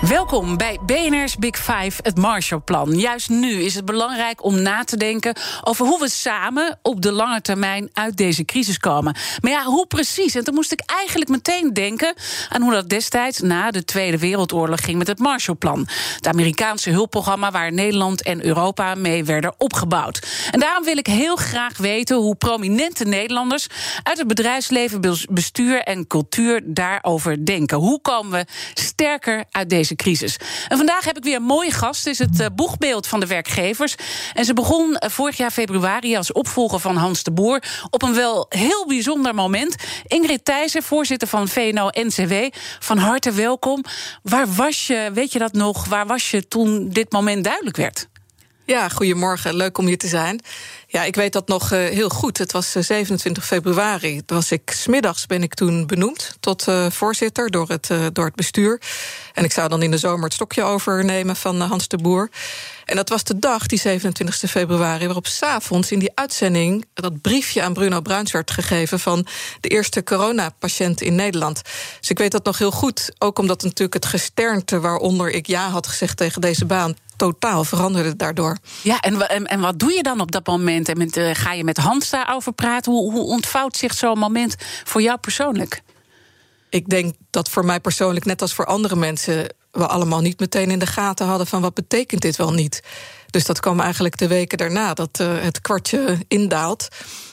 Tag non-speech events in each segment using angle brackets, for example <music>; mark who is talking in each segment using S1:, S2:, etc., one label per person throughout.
S1: Welkom bij BNR's Big Five, het Marshallplan. Juist nu is het belangrijk om na te denken over hoe we samen op de lange termijn uit deze crisis komen. Maar ja, hoe precies? En toen moest ik eigenlijk meteen denken aan hoe dat destijds na de Tweede Wereldoorlog ging met het Marshallplan. Het Amerikaanse hulpprogramma waar Nederland en Europa mee werden opgebouwd. En daarom wil ik heel graag weten hoe prominente Nederlanders uit het bedrijfsleven, bestuur en cultuur daarover denken. Hoe komen we sterker uit deze crisis. En vandaag heb ik weer een mooie gast. Het is het uh, boegbeeld van de werkgevers. En ze begon uh, vorig jaar februari als opvolger van Hans de Boer... op een wel heel bijzonder moment. Ingrid Thijssen, voorzitter van VNO-NCW, van harte welkom. Waar was je, weet je dat nog, waar was je toen dit moment duidelijk werd?
S2: Ja, goedemorgen. Leuk om hier te zijn. Ja, ik weet dat nog uh, heel goed. Het was 27 eh, februari. Was ik, smiddags ben ik toen benoemd tot uh, voorzitter door het, door het bestuur. En ik zou dan in de zomer het stokje overnemen van Hans de Boer. En dat was de dag, die 27 februari, waarop s'avonds in die uitzending dat briefje aan Bruno Bruins werd gegeven van de eerste coronapatiënt in Nederland. Dus ik weet dat nog heel goed, ook omdat natuurlijk het gesternte waaronder ik ja had gezegd tegen deze baan totaal veranderde daardoor.
S1: Ja, en, en, en wat doe je dan op dat moment? En met, uh, ga je met Hans daarover praten? Hoe, hoe ontvouwt zich zo'n moment voor jou persoonlijk?
S2: Ik denk dat voor mij persoonlijk, net als voor andere mensen, we allemaal niet meteen in de gaten hadden van wat betekent dit wel niet. Dus dat kwam eigenlijk de weken daarna dat uh, het kwartje indaalt.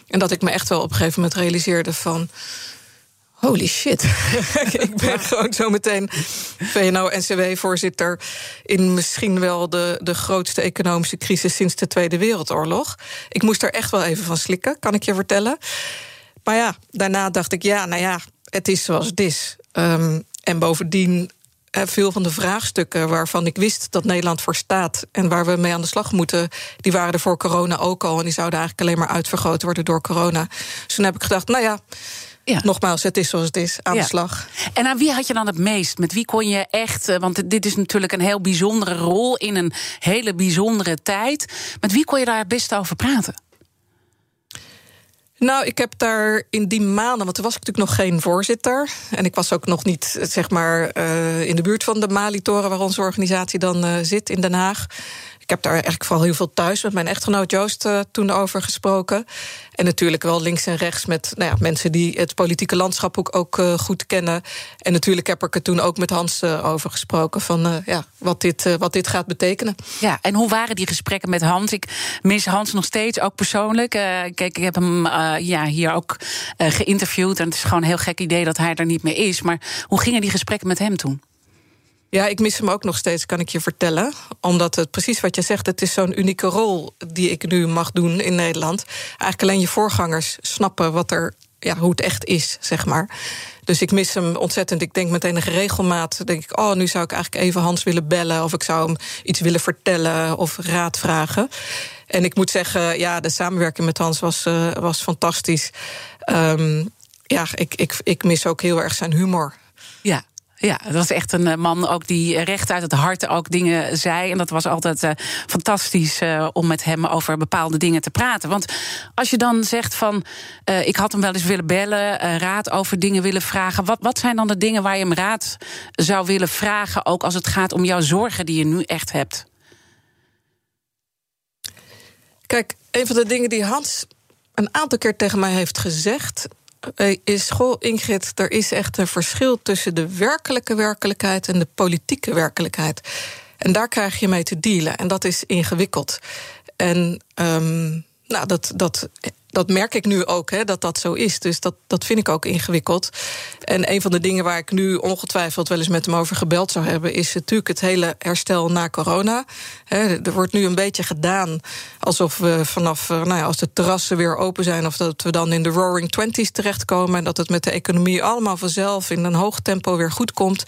S2: En dat ik me echt wel op een gegeven moment realiseerde van holy shit. <laughs> ik ben gewoon zo meteen VNO-NCW-voorzitter... in misschien wel de, de grootste economische crisis sinds de Tweede Wereldoorlog. Ik moest er echt wel even van slikken, kan ik je vertellen. Maar ja, daarna dacht ik, ja, nou ja, het is zoals het is. Um, en bovendien veel van de vraagstukken waarvan ik wist dat Nederland voor staat en waar we mee aan de slag moeten, die waren er voor corona ook al. En die zouden eigenlijk alleen maar uitvergroot worden door corona. Dus toen heb ik gedacht, nou ja. Ja. Nogmaals, het is zoals het is, aan de slag.
S1: En aan wie had je dan het meest? Met wie kon je echt, eh, want dit is natuurlijk een heel bijzondere rol in een hele bijzondere tijd. Met wie kon je daar het beste over praten?
S2: Nou, ik heb daar in die maanden, want toen was ik natuurlijk nog geen voorzitter. En ik was ook nog niet, zeg maar, uh, in de buurt van de Mali-toren, waar onze organisatie dan uh, zit in Den Haag. Ik heb daar eigenlijk vooral heel veel thuis met mijn echtgenoot Joost uh, toen over gesproken. En natuurlijk wel links en rechts met nou ja, mensen die het politieke landschap ook, ook uh, goed kennen. En natuurlijk heb ik er toen ook met Hans uh, over gesproken van ja, wat, dit, wat dit gaat betekenen.
S1: Ja, en hoe waren die gesprekken met Hans? Ik mis Hans nog steeds, ook persoonlijk. kijk, ik heb hem ja, hier ook geïnterviewd. En het is gewoon een heel gek idee dat hij er niet meer is. Maar hoe gingen die gesprekken met hem toen?
S2: Ja, ik mis hem ook nog steeds, kan ik je vertellen. Omdat het precies wat je zegt, het is zo'n unieke rol die ik nu mag doen in Nederland. Eigenlijk alleen je voorgangers snappen wat er, ja, hoe het echt is, zeg maar. Dus ik mis hem ontzettend. Ik denk met enige regelmaat, denk ik, oh, nu zou ik eigenlijk even Hans willen bellen, of ik zou hem iets willen vertellen of raad vragen. En ik moet zeggen, ja, de samenwerking met Hans was, uh, was fantastisch. Um, ja, ik, ik, ik mis ook heel erg zijn humor.
S1: Ja, ja, dat was echt een eh, man ook die recht uit het hart ook dingen zei. En dat was altijd uh, fantastisch om met hem over bepaalde dingen te praten. Want als je dan zegt van, ik had hem wel eens willen bellen, raad over dingen willen vragen. Wat, wat zijn dan de dingen waar je hem raad zou willen vragen, ook als het gaat om jouw zorgen die je nu echt hebt?
S2: Kijk, een van de dingen die Hans een aantal keer tegen mij heeft gezegd eh, is goh, Ingrid, er is echt een verschil tussen de werkelijke werkelijkheid en de politieke werkelijkheid. En daar krijg je mee te dealen. En dat is ingewikkeld. En um, nou, dat, dat dat merk ik nu ook, hè, dat dat zo is. Dus dat, dat vind ik ook ingewikkeld. En een van de dingen waar ik nu ongetwijfeld wel eens met hem over gebeld zou hebben, is natuurlijk het hele herstel na corona. er wordt nu een beetje gedaan alsof we vanaf, eh, nou ja, als de terrassen weer open zijn, of dat we dan in de roaring twenties terechtkomen en dat het met de economie allemaal vanzelf in een hoog tempo weer goed komt.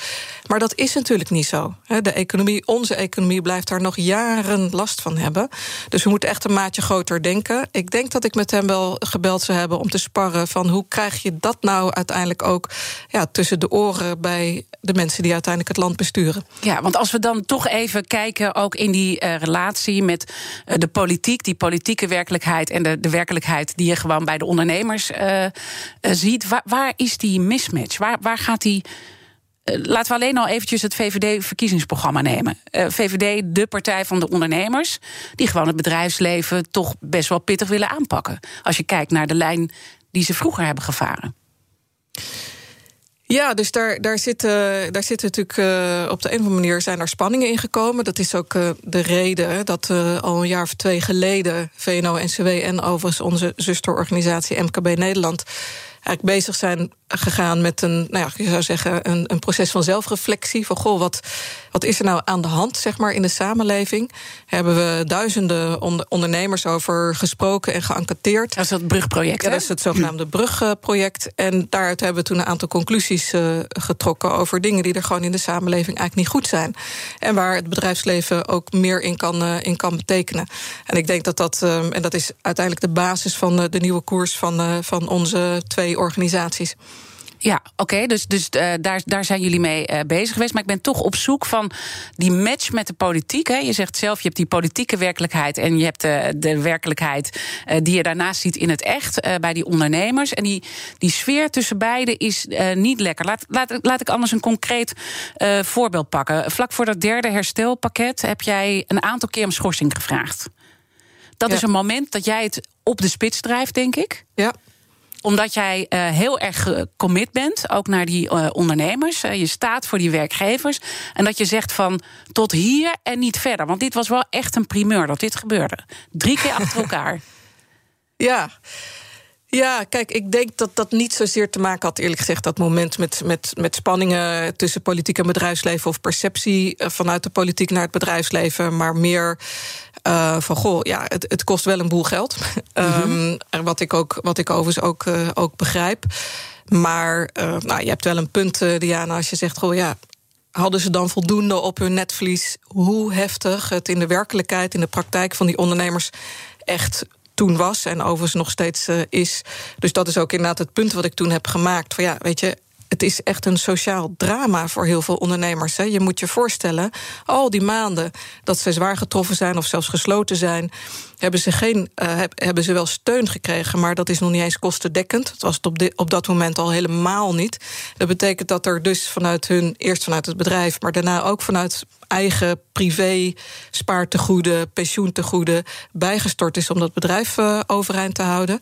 S2: Maar dat is natuurlijk niet zo. De economie, onze economie, blijft daar nog jaren last van hebben. Dus we moeten echt een maatje groter denken. Ik denk dat ik met hem wel gebeld zou hebben om te sparren van hoe krijg je dat nou uiteindelijk ook ja, tussen de oren bij de mensen die uiteindelijk het land besturen.
S1: Ja, want als we dan toch even kijken, ook in die uh, relatie met uh, de politiek, die politieke werkelijkheid en de, de werkelijkheid die je gewoon bij de ondernemers uh, ziet, waar, waar, is die mismatch? Waar, waar gaat die. Laten we alleen al eventjes het VVD-verkiezingsprogramma nemen. VVD, de partij van de ondernemers, die gewoon het bedrijfsleven toch best wel pittig willen aanpakken. Als je kijkt naar de lijn die ze vroeger hebben gevaren.
S2: Ja, dus daar, daar, zitten, daar zitten natuurlijk uh, op de een of andere manier zijn er spanningen in gekomen. Dat is ook de reden dat uh, al een jaar of twee geleden VNO-NCW en overigens onze zusterorganisatie MKB Nederland eigenlijk bezig zijn gegaan met een, nou ja, je zou zeggen, een, een proces van zelfreflectie. Van goh, wat, wat is er nou aan de hand, zeg maar, in de samenleving? Hebben we duizenden ondernemers over gesproken en geënquêteerd.
S1: Dat is het brugproject.
S2: Ja, dat is het zogenaamde brugproject. En daaruit hebben we toen een aantal conclusies uh, getrokken over dingen die er gewoon in de samenleving eigenlijk niet goed zijn. En waar het bedrijfsleven ook meer in kan, uh, in kan betekenen. En ik denk dat dat, uh, en dat is uiteindelijk de basis van de nieuwe koers van, van onze twee organisaties.
S1: Ja, oké, dus, dus uh, daar, daar zijn jullie mee uh, bezig geweest. Maar ik ben toch op zoek van die match met de politiek. Hè. Je zegt zelf, je hebt die politieke werkelijkheid... en je hebt de, de werkelijkheid uh, die je daarnaast ziet in het echt... bij die ondernemers. En die, die sfeer tussen beiden is niet lekker. Laat, laat, laat ik anders een concreet voorbeeld pakken. Vlak voor dat derde herstelpakket... heb jij een aantal keer om schorsing gevraagd. Dat ja. is een moment dat jij het op de spits drijft, denk ik.
S2: Ja
S1: omdat jij uh, heel erg gecommit bent, ook naar die uh, ondernemers. Uh, je staat voor die werkgevers. En dat je zegt van tot hier en niet verder. Want dit was wel echt een primeur dat dit gebeurde. Drie keer achter <laughs> elkaar.
S2: Ja. Ja, kijk, ik denk dat dat niet zozeer te maken had, eerlijk gezegd, dat moment met, met, met spanningen tussen politiek en bedrijfsleven of perceptie vanuit de politiek naar het bedrijfsleven, maar meer uh, van goh, ja, het, het, kost wel een boel geld. <laughs> Mm um, wat, ik ook, wat ik overigens ook, uh, ook begrijp. Maar uh, nou, je hebt wel een punt, Diana, als je zegt: goh, ja, hadden ze dan voldoende op hun netvlies hoe heftig het in de werkelijkheid, in de praktijk van die ondernemers echt toen was en overigens nog steeds uh, is. Dus dat is ook inderdaad het punt wat ik toen heb gemaakt. Van ja, weet je, het is echt een sociaal drama voor heel veel ondernemers. Hè. Je moet je voorstellen, al die maanden dat ze zwaar getroffen zijn of zelfs gesloten zijn, hebben ze, geen, uh, hebben ze wel steun gekregen, maar dat is nog niet eens kostendekkend. Dat was het op, op dat moment al helemaal niet. Dat betekent dat er dus vanuit hun, eerst vanuit het bedrijf, maar daarna ook vanuit eigen privé spaartegoeden, pensioentegoeden bijgestort is om dat bedrijf uh, overeind te houden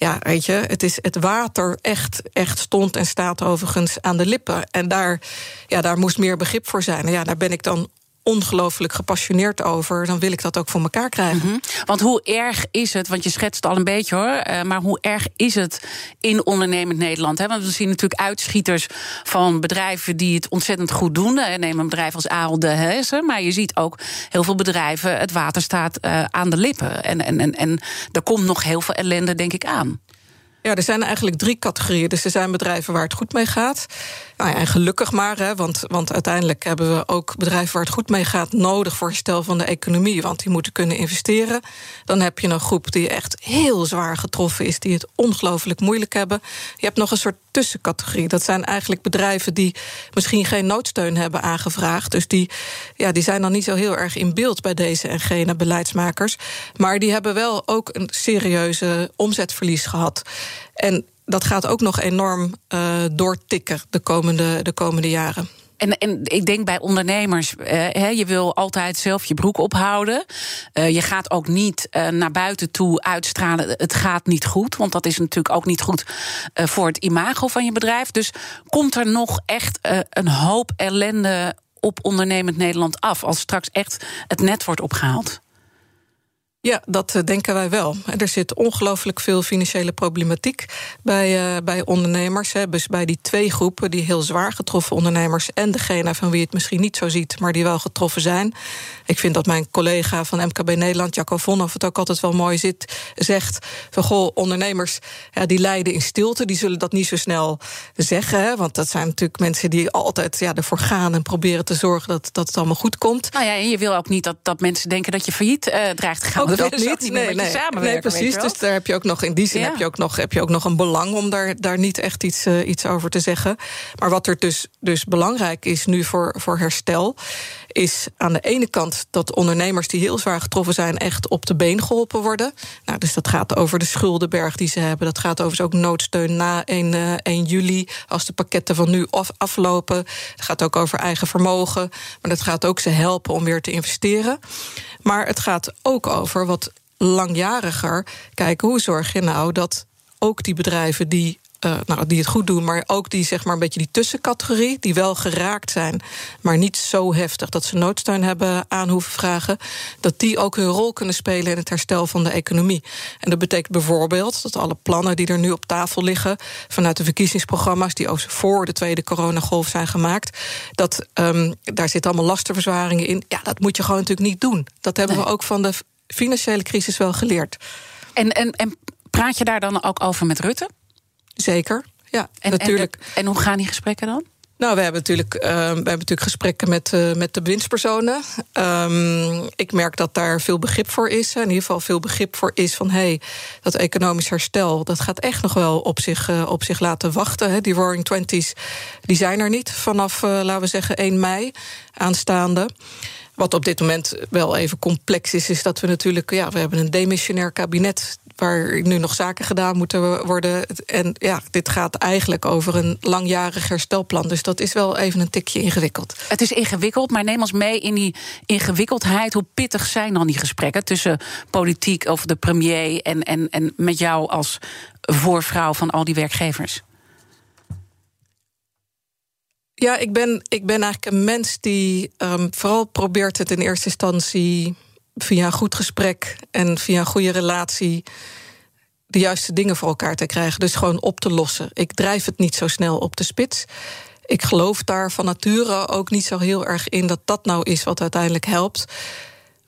S2: ja, weet je, het, is het water echt, echt stond en staat overigens aan de lippen. En daar, ja, daar moest meer begrip voor zijn. En ja, daar ben ik dan ongelooflijk gepassioneerd over, dan wil ik dat ook voor elkaar krijgen.
S1: Mm -hmm. Want hoe erg is het, want je schetst al een beetje hoor, uh, maar hoe erg is het in ondernemend Nederland? Hè? Want we zien natuurlijk uitschieters van bedrijven die het ontzettend goed doen. Uh, neem een bedrijf als Aal de Hezen, maar je ziet ook heel veel bedrijven, het water staat uh, aan de lippen. En, en, en, en er komt nog heel veel ellende, denk ik, aan.
S2: Ja, er zijn eigenlijk drie categorieën. Dus er zijn bedrijven waar het goed mee gaat. Nou ja, en gelukkig maar, hè, want, want uiteindelijk hebben we ook bedrijven waar het goed mee gaat nodig voor herstel van de economie. Want die moeten kunnen investeren. Dan heb je een groep die echt heel zwaar getroffen is, die het ongelooflijk moeilijk hebben. Je hebt nog een soort tussencategorie. Dat zijn eigenlijk bedrijven die misschien geen noodsteun hebben aangevraagd. Dus die, ja, die zijn dan niet zo heel erg in beeld bij deze en gene beleidsmakers. Maar die hebben wel ook een serieuze omzetverlies gehad. En dat gaat ook nog enorm uh, doortikken de komende, de komende jaren.
S1: En, en ik denk bij ondernemers, eh, je wil altijd zelf je broek ophouden. Uh, je gaat ook niet uh, naar buiten toe uitstralen, het gaat niet goed. Want dat is natuurlijk ook niet goed voor het imago van je bedrijf. Dus komt er nog echt een hoop ellende op ondernemend Nederland af... als straks echt het net wordt opgehaald?
S2: Ja, dat eh, denken wij wel. Er zit ongelooflijk veel financiële problematiek bij, uh, bij ondernemers. Hè. Dus bij die twee groepen, die heel zwaar getroffen ondernemers... en degene van wie het misschien niet zo ziet, maar die wel getroffen zijn. Ik vind dat mijn collega van MKB Nederland, Jacco Vonhoff... het ook altijd wel mooi zit, zegt van... goh, ondernemers ja, die lijden in stilte, die zullen dat niet zo snel zeggen. Hè, want dat zijn natuurlijk mensen die altijd ja, ervoor gaan... en proberen te zorgen dat, dat het allemaal goed komt.
S1: Nou ja, en je wil ook niet dat, dat mensen denken dat je failliet uh, dreigt te gaan
S2: dat niet. niet nee, nee, nee, precies. Dus daar heb je ook nog in die zin heb, je ook nog, heb je ook nog een belang om daar, daar niet echt iets, uh, iets over te zeggen. Maar wat er dus, dus belangrijk is nu voor, voor herstel, is aan de ene kant dat ondernemers die heel zwaar getroffen zijn, echt op de been geholpen worden. Nou, dus dat gaat over de schuldenberg die ze hebben. Dat gaat overigens ook noodsteun na 1, uh, 1 juli, als de pakketten van nu af, aflopen. Het gaat ook over eigen vermogen. Maar dat gaat ook ze helpen om weer te investeren. Maar het gaat ook over wat langjariger kijken hoe zorg je nou dat ook die bedrijven die uh, nou, die het goed doen, maar ook die zeg maar een beetje die tussencategorie, die wel geraakt zijn, maar niet zo heftig dat ze noodsteun hebben aan hoeven vragen, dat die ook hun rol kunnen spelen in het herstel van de economie. En dat betekent bijvoorbeeld dat alle plannen die er nu op tafel liggen vanuit de verkiezingsprogramma's die ook voor de tweede coronagolf zijn gemaakt, dat um, daar zitten allemaal lastenverzwaringen in. Ja, dat moet je gewoon natuurlijk niet doen. Dat hebben nee. we ook van de financiële crisis wel geleerd.
S1: En, en, en praat je daar dan ook over met Rutte?
S2: Zeker, ja, en, natuurlijk.
S1: En, en, hoe gaan die gesprekken dan?
S2: Nou, we hebben natuurlijk, uh, we hebben natuurlijk gesprekken met, uh, met de bewindspersonen. Um, ik merk dat daar veel begrip voor is. In ieder geval veel begrip voor is van... hé, hey, dat economisch herstel, dat gaat echt nog wel op zich, uh, op zich laten wachten. Hè. Die Roaring Twenties, die zijn er niet vanaf, laten we zeggen, 1 mei aanstaande. Wat op dit moment wel even complex is, is dat we natuurlijk... ja, we hebben een demissionair kabinet waar nu nog zaken gedaan moeten worden. En ja, dit gaat eigenlijk over een langjarig herstelplan. Dus dat is wel even een tikje ingewikkeld.
S1: Het is ingewikkeld, maar neem ons mee in die ingewikkeldheid. Hoe pittig zijn dan die gesprekken tussen politiek of de premier en, en, en met jou als voorvrouw van al die werkgevers?
S2: Ja, ik ben, ik ben eigenlijk een mens die um, vooral probeert het in eerste instantie via een goed gesprek en via een goede relatie de juiste dingen voor elkaar te krijgen. Dus gewoon op te lossen. Ik drijf het niet zo snel op de spits. Ik geloof daar van nature ook niet zo heel erg in dat dat nou is wat uiteindelijk helpt.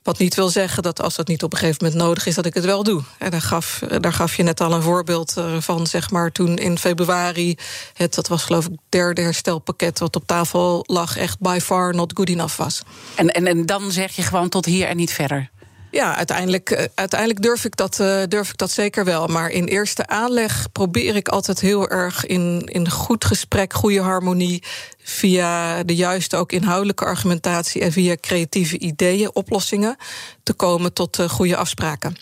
S2: Wat niet wil zeggen dat als dat niet op een gegeven moment nodig is, dat ik het wel doe. En daar, gaf, daar gaf je net al een voorbeeld eh, van, zeg maar, toen in februari. Het, dat was geloof ik derde herstelpakket wat op tafel lag, echt by far not good enough was.
S1: En, en, en dan zeg je gewoon tot hier en niet verder?
S2: Ja, uiteindelijk, eh, uiteindelijk durf, ik dat, uh, durf ik dat zeker wel. Maar in eerste aanleg probeer ik altijd heel erg in, in goed gesprek, goede harmonie. Via de juiste, ook inhoudelijke argumentatie en via creatieve ideeën, oplossingen te komen tot uh, goede afspraken.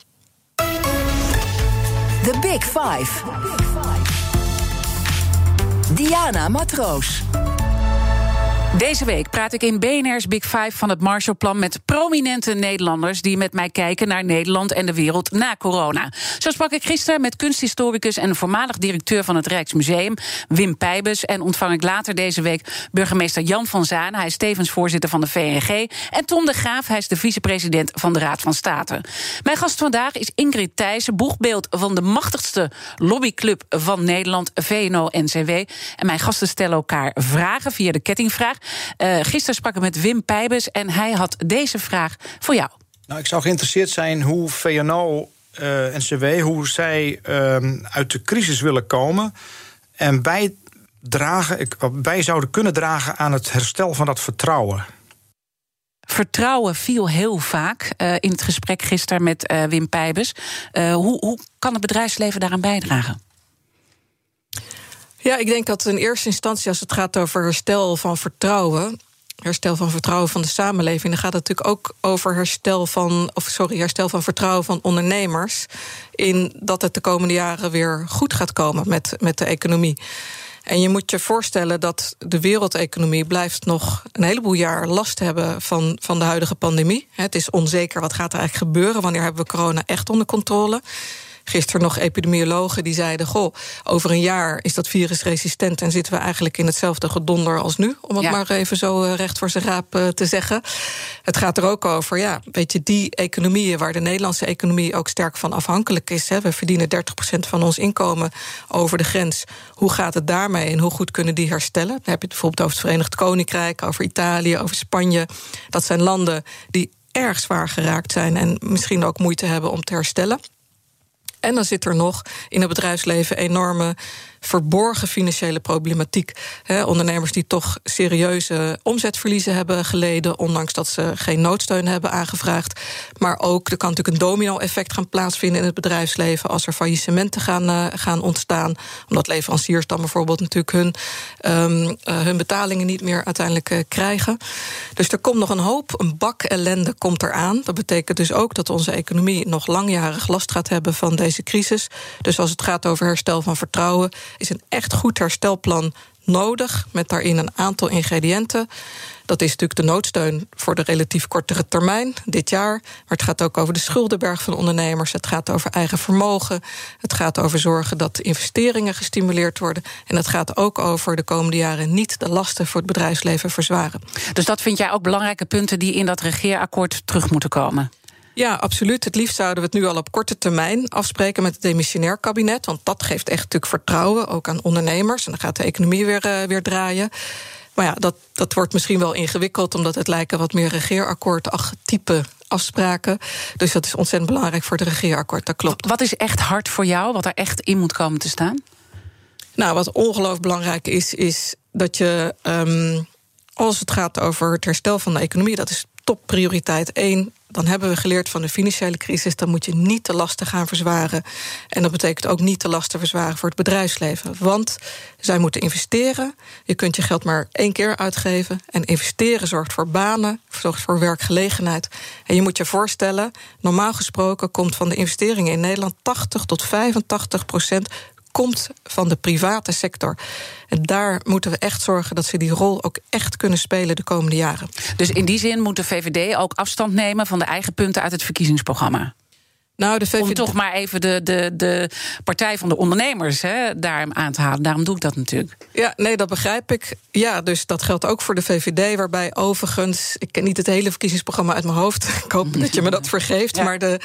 S3: The Big Five. Diana Matroos.
S1: Deze week praat ik in BNR's Big Five van het Marshallplan met prominente Nederlanders die met mij kijken naar Nederland en de wereld na corona. Zo sprak ik gisteren met kunsthistoricus en voormalig directeur van het Rijksmuseum, Wim Pijbes. En ontvang ik later deze week burgemeester Jan van Zaan. Hij is tevens voorzitter van de VNG. En Tom de Graaf, hij is de vicepresident van de Raad van State. Mijn gast vandaag is Ingrid Thijssen, boegbeeld van de machtigste lobbyclub van Nederland, VNO-NCW. En mijn gasten stellen elkaar vragen via de kettingvraag. Uh, gisteren sprak ik met Wim Pijbes en hij had deze vraag voor jou.
S4: Nou, ik zou geïnteresseerd zijn hoe VNO uh, NCW, hoe zij uh, uit de crisis willen komen en bijdragen, wij zouden kunnen dragen aan het herstel van dat vertrouwen.
S1: Vertrouwen viel heel vaak uh, in het gesprek gisteren met Wim Pijbes. Uh, hoe, hoe kan het bedrijfsleven daaraan bijdragen?
S2: Ja, ik denk dat in eerste instantie, als het gaat over herstel van vertrouwen, herstel van vertrouwen van de samenleving, dan gaat het natuurlijk ook over herstel van, of sorry, herstel van vertrouwen van ondernemers. In dat het de komende jaren weer goed gaat komen met, met de economie. En je moet je voorstellen dat de wereldeconomie blijft nog een heleboel jaar last hebben van, van de huidige pandemie. Het is onzeker wat gaat er eigenlijk gebeuren, wanneer hebben we corona echt onder controle. Gisteren nog epidemiologen die zeiden: Goh, over een jaar is dat virus resistent en zitten we eigenlijk in hetzelfde gedonder als nu. Om het maar even zo eh, recht voor zijn raap eh, te zeggen. Het gaat er ook over, ja, weet je, die economieën waar de Nederlandse economie ook sterk van afhankelijk is. Hè, we verdienen 30% van ons inkomen over de grens. Hoe gaat het daarmee en hoe goed kunnen die herstellen? Dan heb je het bijvoorbeeld over het Verenigd Koninkrijk, over Italië, over Spanje. Dat zijn landen die erg zwaar geraakt zijn en misschien ook moeite hebben om te herstellen. En dan zit er nog in het bedrijfsleven enorme verborgen financiële problematiek. ondernemers die toch serieuze omzetverliezen hebben geleden, ondanks dat ze geen noodsteun hebben aangevraagd. Maar ook, er kan natuurlijk een domino-effect gaan plaatsvinden in het bedrijfsleven als er faillissementen gaan, uh, gaan ontstaan. Omdat leveranciers dan bijvoorbeeld natuurlijk hun, um, hun betalingen niet meer uiteindelijk uh, krijgen. Dus er komt nog een hoop, een bak ellende komt eraan. Dat betekent dus ook dat onze economie nog langjarig last gaat hebben van deze crisis. Dus als het gaat over herstel van vertrouwen is een echt goed herstelplan nodig. Met daarin een aantal ingrediënten. Dat is natuurlijk de noodsteun voor de relatief kortere termijn, dit jaar. Maar het gaat ook over de schuldenberg van ondernemers. Het gaat over eigen vermogen. Het gaat over zorgen dat investeringen gestimuleerd worden. En het gaat ook over de komende jaren niet de lasten voor het bedrijfsleven verzwaren.
S1: Dus dat vind jij ook belangrijke punten die in dat regeerakkoord terug moeten komen?
S2: Ja, absoluut. Het liefst zouden we het nu al op korte termijn afspreken met het demissionair kabinet. Want dat geeft echt natuurlijk vertrouwen, ook aan ondernemers. En dan gaat de economie weer, uh, weer draaien. Maar ja, dat, dat wordt misschien wel ingewikkeld, omdat het lijken wat meer regeerakkoord type afspraken. Dus dat is ontzettend belangrijk voor het regeerakkoord, dat klopt.
S1: Wat is echt hard voor jou, wat er echt in moet komen te staan?
S2: Nou, wat ongelooflijk belangrijk is, is dat je. Um, als het gaat over het herstel van de economie, dat is topprioriteit één dan hebben we geleerd van de financiële crisis... dan moet je niet de lasten gaan verzwaren. En dat betekent ook niet de lasten verzwaren voor het bedrijfsleven. Want zij moeten investeren. Je kunt je geld maar één keer uitgeven. En investeren zorgt voor banen, zorgt voor werkgelegenheid. En je moet je voorstellen, normaal gesproken... komt van de investeringen in Nederland 80 tot 85 procent komt van de private sector. En daar moeten we echt zorgen dat ze die rol ook echt kunnen spelen de komende jaren.
S1: Dus in die zin moet de VVD ook afstand nemen van de eigen punten uit het verkiezingsprogramma. Nou, de VVD... Om toch maar even de, de, de partij van de ondernemers hè, daar aan te halen. Daarom doe ik dat natuurlijk.
S2: Ja, nee, dat begrijp ik. Ja, dus dat geldt ook voor de VVD. Waarbij overigens, ik ken niet het hele verkiezingsprogramma uit mijn hoofd. <laughs> Ik hoop dat je me dat vergeeft. Maar, de,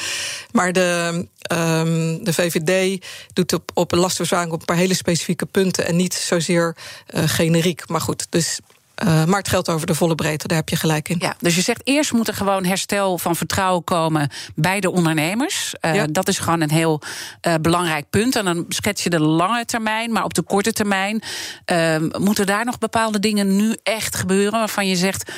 S2: maar de, um, de VVD doet op, op lastenverzwaring op een paar hele specifieke punten. En niet zozeer uh, generiek. Maar goed, dus uh, maar het geldt over de volle breedte, daar heb je gelijk in.
S1: Ja, dus je zegt eerst moet er gewoon herstel van vertrouwen komen bij de ondernemers. Uh, ja. Dat is gewoon een heel uh, belangrijk punt. En dan schets je de lange termijn, maar op de korte termijn moeten daar nog bepaalde dingen nu echt gebeuren waarvan je zegt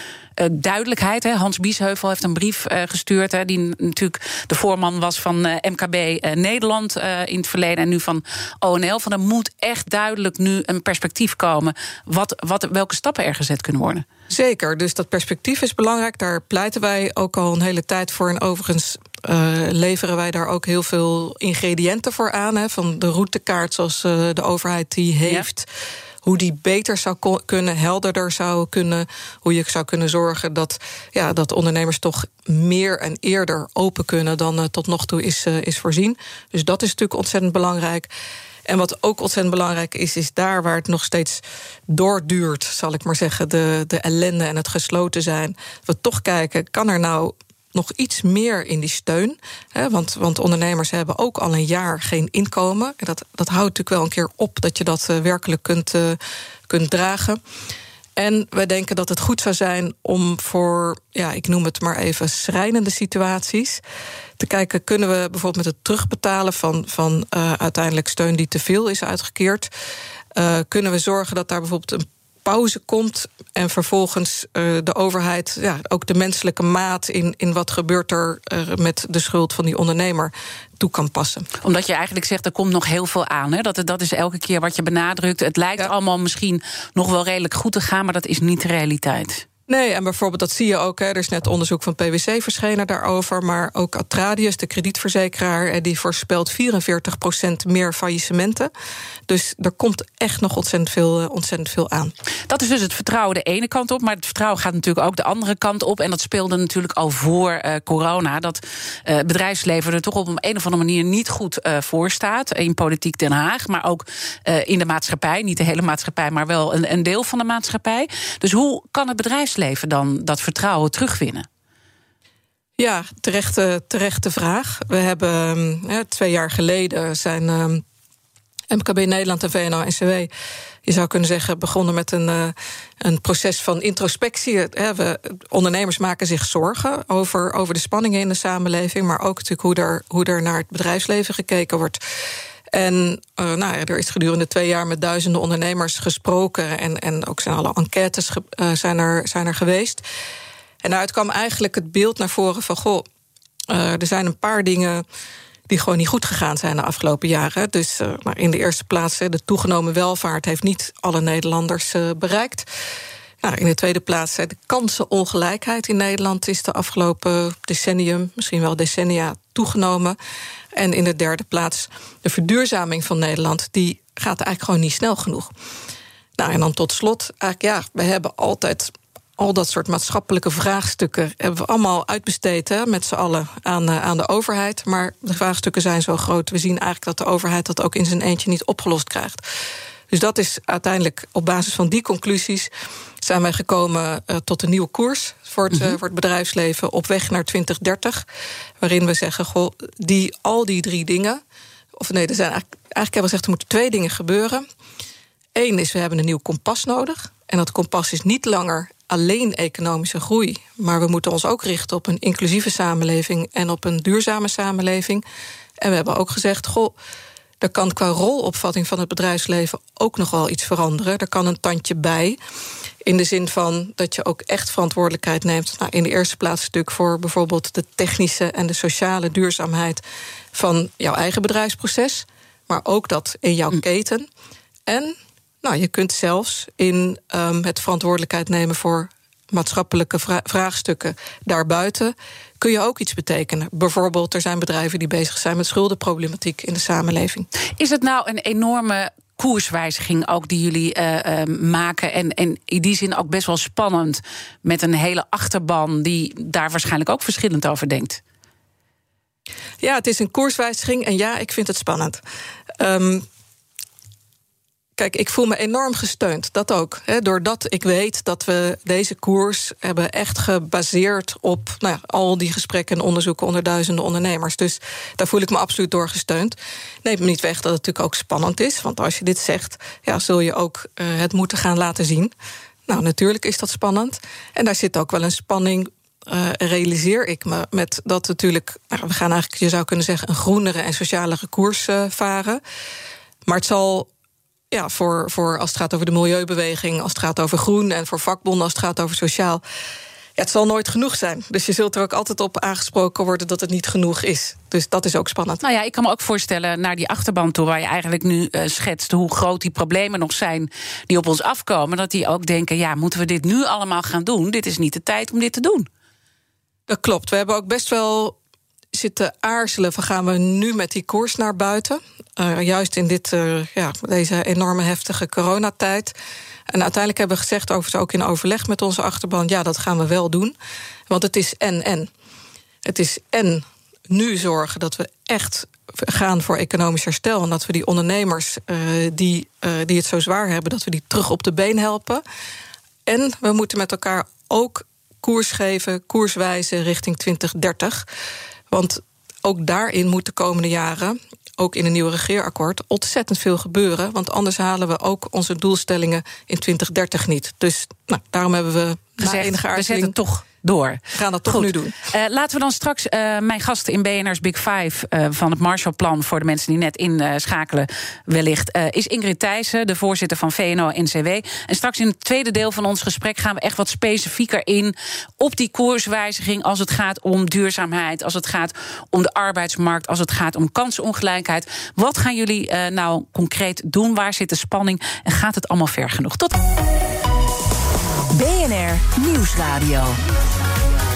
S1: duidelijkheid. Hè. Hans Biesheuvel heeft een brief uh, gestuurd. Hè, die natuurlijk de voorman was van uh, MKB Nederland in het verleden. En nu van ONL. Van er moet echt duidelijk nu een perspectief komen. Wat, wat, welke stappen er gezet kunnen worden.
S2: Zeker, dus dat perspectief is belangrijk. Daar pleiten wij ook al een hele tijd voor. En overigens uh, leveren wij daar ook heel veel ingrediënten voor aan. Hè, van de routekaart zoals uh, de overheid die heeft. Ja hoe die beter zou kunnen, helderder zou kunnen. Hoe je zou kunnen zorgen dat, ja, dat ondernemers toch meer en eerder open kunnen dan uh, tot nog toe is, uh, is voorzien. Dus dat is natuurlijk ontzettend belangrijk. En wat ook ontzettend belangrijk is, is daar waar het nog steeds doorduurt, zal ik maar zeggen, de, de ellende en het gesloten zijn. We toch kijken, kan er nou nog iets meer in die steun. Hè, want, want ondernemers hebben ook al een jaar geen inkomen. En dat, dat houdt natuurlijk wel een keer op dat je dat uh, werkelijk kunt, uh, kunt dragen. En wij denken dat het goed zou zijn om voor, ja, ik noem het maar even, schrijnende situaties te kijken, kunnen we bijvoorbeeld met het terugbetalen van, van uh, uiteindelijk steun die te veel is uitgekeerd, kunnen we zorgen dat daar bijvoorbeeld een pauze komt en vervolgens uh, de overheid ja, ook de menselijke maat in, in wat gebeurt er uh, met de schuld van die ondernemer toe kan passen.
S1: Omdat je eigenlijk zegt, er komt nog heel veel aan. Hè? Dat, dat is elke keer wat je benadrukt. Het lijkt ja. allemaal misschien nog wel redelijk goed te gaan, maar dat is niet de realiteit.
S2: Nee, en bijvoorbeeld dat zie je ook. Hè, er is net onderzoek van PwC verschenen daarover. Maar ook Atradius, de kredietverzekeraar, die voorspelt 44% meer faillissementen. Dus er komt echt nog ontzettend veel, eh, ontzettend veel aan.
S1: Dat is dus het vertrouwen de ene kant op. Maar het vertrouwen gaat natuurlijk ook de andere kant op. En dat speelde natuurlijk al voor uh, corona. Dat uh, bedrijfsleven er toch op een, een of andere manier niet goed uh, voor staat. In politiek Den Haag, maar ook in de maatschappij. Niet de hele maatschappij, maar wel een, een deel van de maatschappij. Dus hoe kan het bedrijfsleven bedrijfsleven dan dat vertrouwen terugwinnen?
S2: Ja, terechte, terechte vraag. We hebben ja, twee jaar geleden zijn MKB Nederland en VNO-NCW... je zou kunnen zeggen, begonnen met een, uh, een proces van introspectie. we, ondernemers maken zich zorgen over, over de spanningen in de samenleving... maar ook natuurlijk hoe hoe er naar het bedrijfsleven gekeken wordt. En uh, nou, er is gedurende twee jaar met duizenden ondernemers gesproken. En, en ook zijn alle enquêtes uh, zijn, er, zijn er geweest. En daaruit kwam eigenlijk het beeld naar voren van: goh, uh, er zijn een paar dingen die gewoon niet goed gegaan zijn de afgelopen jaren. Dus uh, nou, in de eerste plaats, de toegenomen welvaart heeft niet alle Nederlanders bereikt. Nou, in de tweede plaats, de kansenongelijkheid in Nederland is de afgelopen decennium, misschien wel decennia, toegenomen. En in de derde plaats, de verduurzaming van Nederland, die gaat eigenlijk gewoon niet snel genoeg. Nou, en dan tot slot, eigenlijk ja, we hebben altijd al dat soort maatschappelijke vraagstukken hebben we allemaal uitbesteed hè, met z'n allen aan, uh, aan de overheid. Maar de vraagstukken zijn zo groot. We zien eigenlijk dat de overheid dat ook in zijn eentje niet opgelost krijgt. Dus dat is uiteindelijk op basis van die conclusies zijn wij gekomen uh, tot een nieuwe koers voor het, uh, voor het bedrijfsleven op weg naar 2030. Waarin we zeggen, goh, die, al die drie dingen. Of nee, er zijn eigenlijk, eigenlijk hebben we gezegd, er moeten twee dingen gebeuren. Eén is, we hebben een nieuw kompas nodig. En dat kompas is niet langer alleen economische groei. Maar we moeten ons ook richten op een inclusieve samenleving en op een duurzame samenleving. En we hebben ook gezegd, goh er kan qua rolopvatting van het bedrijfsleven ook nog wel iets veranderen. Er kan een tandje bij. In de zin van dat je ook echt verantwoordelijkheid neemt. Nou, in de eerste plaats natuurlijk voor bijvoorbeeld de technische en de sociale duurzaamheid van jouw eigen bedrijfsproces. Maar ook dat in jouw mm. keten. En nou, je kunt zelfs in um, het verantwoordelijkheid nemen voor maatschappelijke vra vraagstukken daarbuiten kun je ook iets betekenen. Bijvoorbeeld, er zijn bedrijven die bezig zijn met schuldenproblematiek in de samenleving.
S1: Is het nou een enorme koerswijziging ook die jullie uh, uh, maken. En, en in die zin ook best wel spannend. Met een hele achterban die daar waarschijnlijk ook verschillend over denkt.
S2: Ja, het is een koerswijziging en ja, ik vind het spannend. Um, Kijk, ik voel me enorm gesteund. Dat ook. Hè, doordat ik weet dat we deze koers hebben echt gebaseerd op nou ja, al die gesprekken en onderzoeken onder duizenden ondernemers. Dus daar voel ik me absoluut door gesteund. Neemt me niet weg dat het natuurlijk ook spannend is. Want als je dit zegt, ja, zul je ook uh, het moeten gaan laten zien. Nou, natuurlijk is dat spannend. En daar zit ook wel een spanning uh, realiseer ik me met dat natuurlijk, nou, we gaan eigenlijk, je zou kunnen zeggen, een groenere en socialere koers uh, varen. Maar het zal ja, voor, voor als het gaat over de milieubeweging, als het gaat over groen en voor vakbonden als het gaat over sociaal. Ja, het zal nooit genoeg zijn. Dus je zult er ook altijd op aangesproken worden dat het niet genoeg is. Dus dat is ook spannend.
S1: Nou ja, ik kan me ook voorstellen naar die achterban toe, waar je eigenlijk nu uh, schetst hoe groot die problemen nog zijn die op ons afkomen. Dat die ook denken: ja, moeten we dit nu allemaal gaan doen? Dit is niet de tijd om dit te doen.
S2: Dat klopt. We hebben ook best wel zitten aarzelen van gaan we nu met die koers naar buiten. Uh, juist in dit, uh, ja, deze enorme heftige coronatijd. En uiteindelijk hebben we gezegd, overigens ook in overleg met onze achterban... ja, dat gaan we wel doen. Want het is en-en. Het is en nu zorgen dat we echt gaan voor economisch herstel... en dat we die ondernemers uh, die, die het zo zwaar hebben... dat we die terug op de been helpen. En we moeten met elkaar ook koers geven, koers wijzen richting 2030... Want ook daarin moet de komende jaren, ook in een nieuw regeerakkoord, ontzettend veel gebeuren. Want anders halen we ook onze doelstellingen in 2030 niet. Dus nou, daarom hebben we
S1: Gezegd, enige aarzeling... We toch door.
S2: We gaan dat toch nu doen.
S1: Uh, laten we dan straks uh, mijn gasten in BNR's Big Five uh, van het Marshallplan voor de mensen die net inschakelen, wellicht, is Ingrid Thijssen, de voorzitter van VNO-NCW. En straks in het tweede deel van ons gesprek gaan we echt wat specifieker in op die koerswijziging als het gaat om duurzaamheid, als het gaat om de arbeidsmarkt, als het gaat om kansenongelijkheid. Wat gaan jullie nou concreet doen? Waar zit de spanning? En gaat het allemaal ver genoeg? Tot.
S3: BNR Nieuwsradio.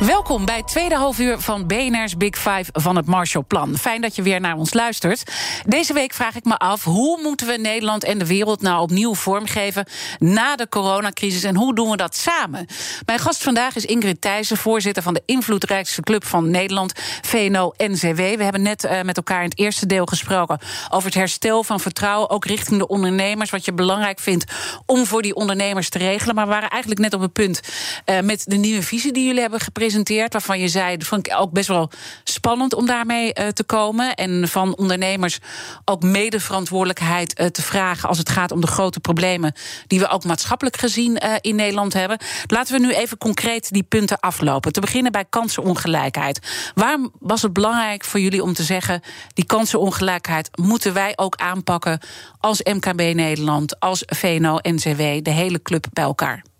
S1: Welkom bij het tweede halfuur van BNR's Big Five van het Marshallplan. Fijn dat je weer naar ons luistert. Deze week vraag ik me af, hoe moeten we Nederland en de wereld nou opnieuw vormgeven na de coronacrisis en hoe doen we dat samen? Mijn gast vandaag is Ingrid Thijssen, voorzitter van de invloedrijkste club van Nederland, VNO-NCW. We hebben net uh, met elkaar in het eerste deel gesproken over het herstel van vertrouwen, ook richting de ondernemers, wat je belangrijk vindt om voor die ondernemers te regelen. Maar we waren eigenlijk net op het punt uh, met de nieuwe visie die jullie hebben gepresenteerd Waarvan je zei, dat vond ik ook best wel spannend om daarmee uh, te komen. En van ondernemers ook medeverantwoordelijkheid uh, te vragen als het gaat om de grote problemen die we ook maatschappelijk gezien uh, in Nederland hebben. Laten we nu even concreet die punten aflopen. Te beginnen bij kansenongelijkheid. Waarom was het belangrijk voor jullie om te zeggen, die kansenongelijkheid moeten wij ook aanpakken als MKB Nederland, als VNO-NCW, de hele club bij elkaar?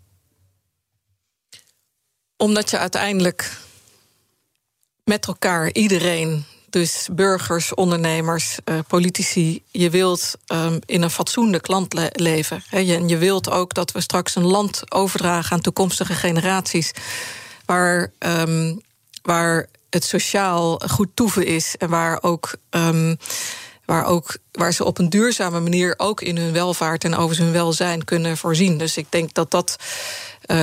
S2: Omdat je uiteindelijk met elkaar, iedereen, dus burgers, ondernemers, uh, politici, je wilt um, in een fatsoenlijk land le leven. Je, je wilt ook dat we straks een land overdragen aan toekomstige generaties. Waar, um, waar het sociaal goed toeven is en waar ook. Um, waar, ook, waar ze op een duurzame manier ook in hun welvaart en over hun welzijn kunnen voorzien. Dus ik denk dat dat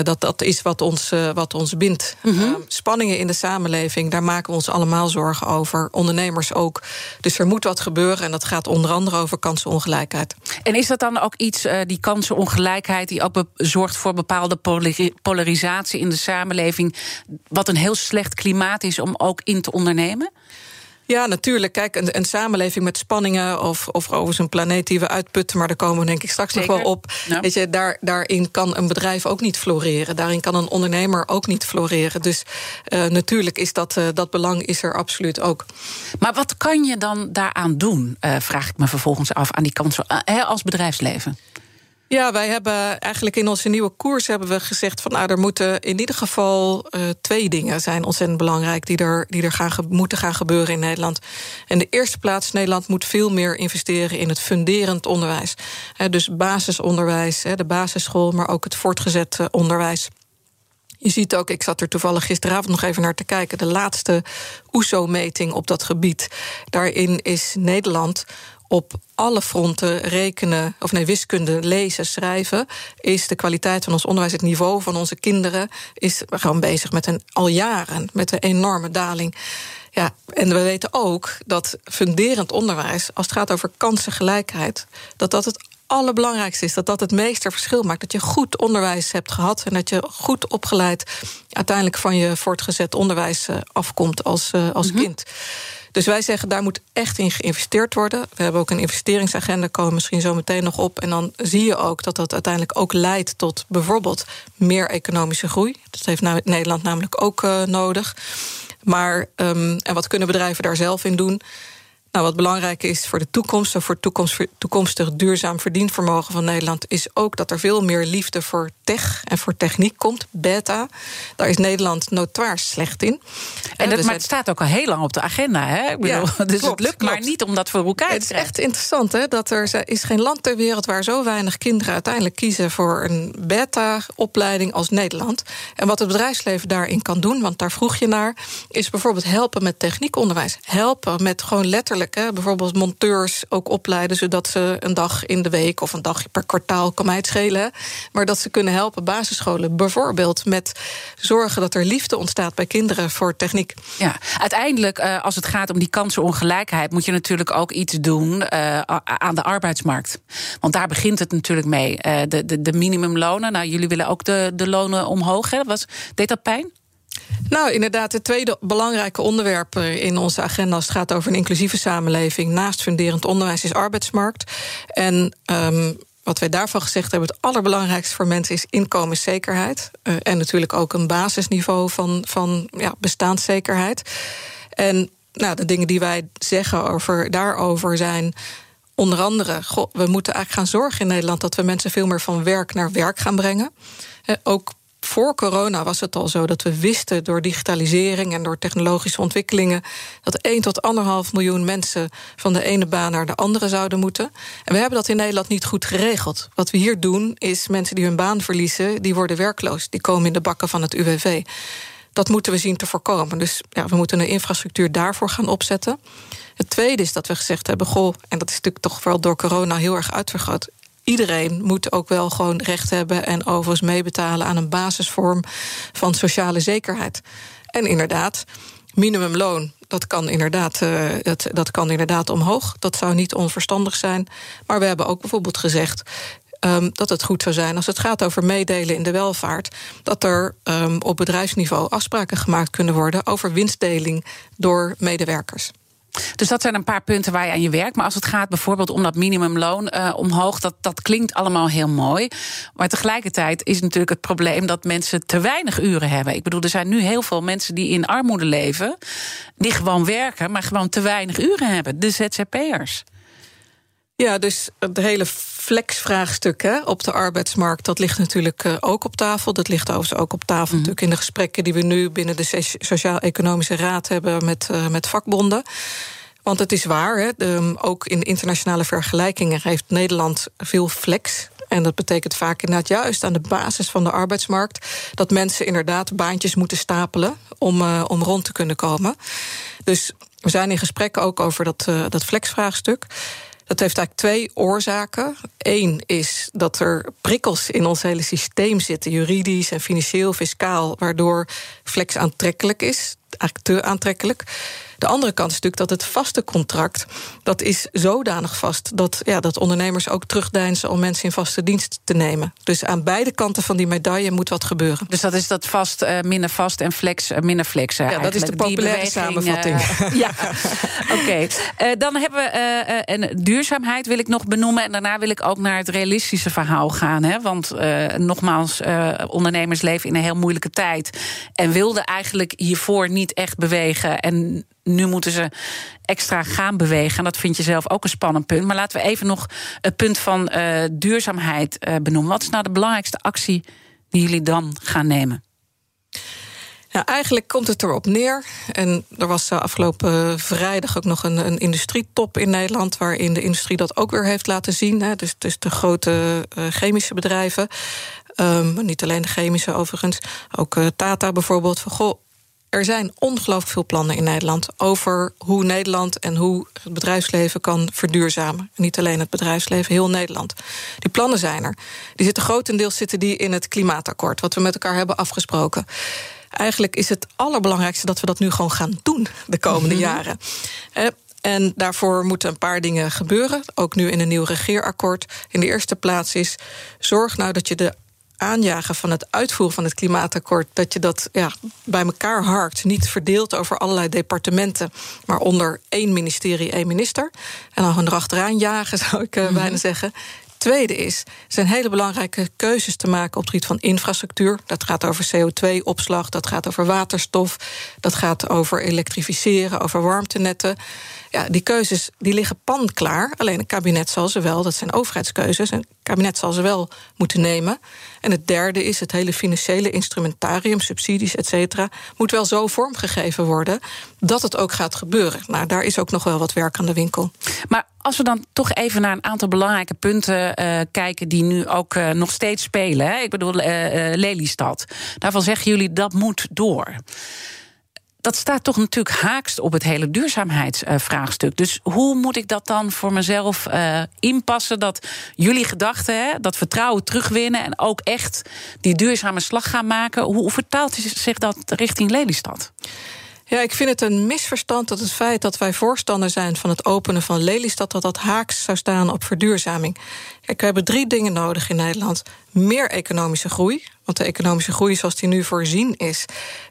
S2: dat, dat is wat ons, uh, wat ons bindt. Mm -hmm. uh, spanningen in de samenleving, daar maken we ons allemaal zorgen over. Ondernemers ook. Dus er moet wat gebeuren en dat gaat onder andere over kansenongelijkheid.
S1: En is dat dan ook iets, eh, die kansenongelijkheid, die ook zorgt voor bepaalde polarisatie in de samenleving, wat een heel slecht klimaat is om ook in te ondernemen?
S2: Ja, natuurlijk. Kijk, een, een, samenleving met spanningen of, of over zijn planeet die we uitputten, maar daar komen we denk ik straks Zeker. nog wel op. Ja. Weet je, daar, daarin kan een bedrijf ook niet floreren. Daarin kan een ondernemer ook niet floreren. Dus uh, natuurlijk is dat, uh, dat belang is er absoluut ook.
S1: Maar wat kan je dan daaraan doen, uh, vraag ik me vervolgens af, aan die kansen als bedrijfsleven?
S2: Ja, wij hebben eigenlijk in onze nieuwe koers hebben we gezegd van nou, er moeten in ieder geval uh, twee dingen zijn ontzettend belangrijk die er, die er gaan, moeten gaan gebeuren in Nederland. In de eerste plaats, Nederland moet veel meer investeren in het funderend onderwijs. Dus basisonderwijs, de basisschool, maar ook het voortgezet uh, onderwijs. Je ziet ook, ik zat er toevallig gisteravond nog even naar te kijken, de laatste OESO-meting op dat gebied. Daarin is Nederland op alle fronten rekenen, of nee, wiskunde, lezen, schrijven, is de kwaliteit van ons onderwijs, het niveau van onze kinderen, is gewoon bezig met een al jaren, met een enorme daling. Ja, en we weten ook dat funderend onderwijs, als het gaat over kansengelijkheid, dat dat het allerbelangrijkste is. Dat dat het meeste verschil maakt. Dat je goed onderwijs hebt gehad en dat je goed opgeleid uiteindelijk van je voortgezet onderwijs eh, afkomt als, uh, als mm -hmm. kind. Dus wij zeggen, daar moet echt in geïnvesteerd worden. We hebben ook een investeringsagenda, komen misschien zo meteen nog op. En dan zie je ook dat dat uiteindelijk ook leidt tot bijvoorbeeld meer economische groei. Dat heeft nou Nederland namelijk ook uh, nodig. Maar, um, en wat kunnen bedrijven daar zelf in doen? Nou, wat belangrijk is voor de toekomst, of voor het toekomst, toekomstig duurzaam verdienvermogen van Nederland, is ook dat er veel meer liefde voor tech en voor techniek komt. Beta. Daar is Nederland notoir slecht in.
S1: En dat, dus maar het staat ook al heel lang op de agenda. Hè? Ik bedoel, ja, <laughs> dus klopt, het lukt klopt. maar niet om dat voor elkaar te krijgen.
S2: Het is echt interessant hè, dat er is geen land ter wereld waar zo weinig kinderen uiteindelijk kiezen voor een beta-opleiding als Nederland. En wat het bedrijfsleven daarin kan doen, want daar vroeg je naar, is bijvoorbeeld helpen met techniekonderwijs. Helpen met gewoon letterlijk Bijvoorbeeld monteurs ook opleiden, zodat ze een dag in de week of een dag per kwartaal kan mij. Maar dat ze kunnen helpen basisscholen bijvoorbeeld met zorgen dat er liefde ontstaat bij kinderen voor techniek.
S1: Ja, uiteindelijk, uh, als het gaat om die kansenongelijkheid, moet je natuurlijk ook iets doen uh, aan de arbeidsmarkt. Want daar begint het natuurlijk mee. Uh, de, de, de minimumlonen. Nou, jullie willen ook de, de lonen omhoog. Hè? Was, deed dat pijn?
S2: Nou, inderdaad, het tweede belangrijke onderwerp in onze agenda... als het gaat over een inclusieve samenleving... naast funderend onderwijs is arbeidsmarkt. En um, wat wij daarvan gezegd hebben, het allerbelangrijkste voor mensen is inkomenszekerheid. Uh, en natuurlijk ook een basisniveau van, van ja, bestaanszekerheid. En nou, de dingen die wij zeggen over, daarover zijn onder andere, we moeten eigenlijk gaan zorgen in Nederland dat we mensen veel meer van werk naar werk gaan brengen. Uh, ook voor corona was het al zo dat we wisten door digitalisering en door technologische ontwikkelingen dat 1 tot 1,5 miljoen mensen van de ene baan naar de andere zouden moeten. En we hebben dat in Nederland niet goed geregeld. Wat we hier doen is mensen die hun baan verliezen, die worden werkloos. Die komen in de bakken van het UWV. Dat moeten we zien te voorkomen. Dus ja, we moeten een infrastructuur daarvoor gaan opzetten. Het tweede is dat we gezegd hebben: goh, en dat is natuurlijk toch wel door corona heel erg uitvergroot iedereen moet ook wel gewoon recht hebben en overigens meebetalen aan een basisvorm van sociale zekerheid. En inderdaad, minimumloon. Dat kan, inderdaad, uh, dat, dat kan inderdaad omhoog. Dat zou niet onverstandig zijn. Maar we hebben ook bijvoorbeeld gezegd. Um, dat het goed zou zijn als het gaat over meedelen in de welvaart. dat er um, op bedrijfsniveau afspraken gemaakt kunnen worden over winstdeling door medewerkers.
S1: Dus dat zijn een paar punten waar je aan je werkt. Maar als het gaat bijvoorbeeld om dat minimumloon uh, omhoog, dat, dat klinkt allemaal heel mooi. Maar tegelijkertijd is natuurlijk het probleem dat mensen te weinig uren hebben. Ik bedoel, er zijn nu heel veel mensen die in armoede leven, die gewoon werken, maar gewoon te weinig uren hebben. De ZZP'ers.
S2: Ja, dus het hele flexvraagstuk op de arbeidsmarkt, dat ligt natuurlijk uh, ook op tafel. Dat ligt overigens ook op tafel mm. natuurlijk in de gesprekken die we nu binnen de Sociaal-Economische Raad hebben met, uh, met vakbonden. Want het is waar, hè, de, ook in internationale vergelijkingen heeft Nederland veel flex. En dat betekent vaak inderdaad juist aan de basis van de arbeidsmarkt dat mensen inderdaad baantjes moeten stapelen om, uh, om rond te kunnen komen. Dus we zijn in gesprek ook over dat, uh, dat flexvraagstuk. Dat heeft eigenlijk twee oorzaken. Eén is dat er prikkels in ons hele systeem zitten, juridisch en financieel, fiscaal, waardoor flex aantrekkelijk is, eigenlijk te aantrekkelijk. De andere kant is natuurlijk dat het vaste contract... dat is zodanig vast dat, ja, dat ondernemers ook terugdeinzen... om mensen in vaste dienst te nemen. Dus aan beide kanten van die medaille moet wat gebeuren.
S1: Dus dat is dat vast uh, minder vast en flex uh, minder flex.
S2: Ja, dat is de populaire samenvatting.
S1: Uh, <laughs> ja, oké. Okay. dan hebben we een duurzaamheid wil ik nog benoemen... en daarna wil ik ook naar het realistische verhaal gaan. Hè? Want nogmaals, ondernemers leven in een heel moeilijke tijd... en wilden eigenlijk hiervoor niet echt bewegen... en nu moeten ze extra gaan bewegen. En dat vind je zelf ook een spannend punt. Maar laten we even nog het punt van uh, duurzaamheid uh, benoemen. Wat is nou de belangrijkste actie die jullie dan gaan nemen?
S2: Ja, eigenlijk komt het erop neer. En er was uh, afgelopen vrijdag ook nog een, een industrietop in Nederland. waarin de industrie dat ook weer heeft laten zien. Hè. Dus, dus de grote chemische bedrijven. Um, niet alleen de chemische overigens. Ook Tata bijvoorbeeld. Van, goh, er zijn ongelooflijk veel plannen in Nederland over hoe Nederland en hoe het bedrijfsleven kan verduurzamen. niet alleen het bedrijfsleven, heel Nederland. Die plannen zijn er. Die zitten grotendeels zitten die in het klimaatakkoord, wat we met elkaar hebben afgesproken. Eigenlijk is het allerbelangrijkste dat we dat nu gewoon gaan doen de komende mhm. jaren. En daarvoor moeten een paar dingen gebeuren. Ook nu in een nieuw regeerakkoord. In de eerste plaats is zorg nou dat je de aanjagen van het uitvoeren van het klimaatakkoord, dat je dat ja, bij elkaar harkt, niet verdeeld over allerlei departementen, maar onder één ministerie, één minister. En dan erachteraan jagen, <laughs> zou ik uh, bijna zeggen. Tweede is, er zijn hele belangrijke keuzes te maken op het gebied van infrastructuur. Dat gaat over CO2-opslag, dat gaat over waterstof, dat gaat over elektrificeren, over warmtenetten. Ja, die keuzes die liggen panklaar. Alleen een kabinet zal ze wel, dat zijn overheidskeuzes, een kabinet zal ze wel moeten nemen. En het derde is het hele financiële instrumentarium, subsidies, et cetera, moet wel zo vormgegeven worden dat het ook gaat gebeuren. Nou, daar is ook nog wel wat werk aan de winkel.
S1: Maar als we dan toch even naar een aantal belangrijke punten uh, kijken die nu ook uh, nog steeds spelen. Hè? Ik bedoel, uh, Lelystad. Daarvan zeggen jullie dat moet door dat staat toch natuurlijk haakst op het hele duurzaamheidsvraagstuk. Dus hoe moet ik dat dan voor mezelf uh, inpassen? Dat jullie gedachten, hè, dat vertrouwen terugwinnen en ook echt die duurzame slag gaan maken. Hoe vertaalt zich dat richting Lelystad?
S2: Ja, ik vind het een misverstand dat het feit dat wij voorstander zijn van het openen van Lelystad, dat dat haaks zou staan op verduurzaming. Kijk, we hebben drie dingen nodig in Nederland. Meer economische groei. Want de economische groei zoals die nu voorzien is,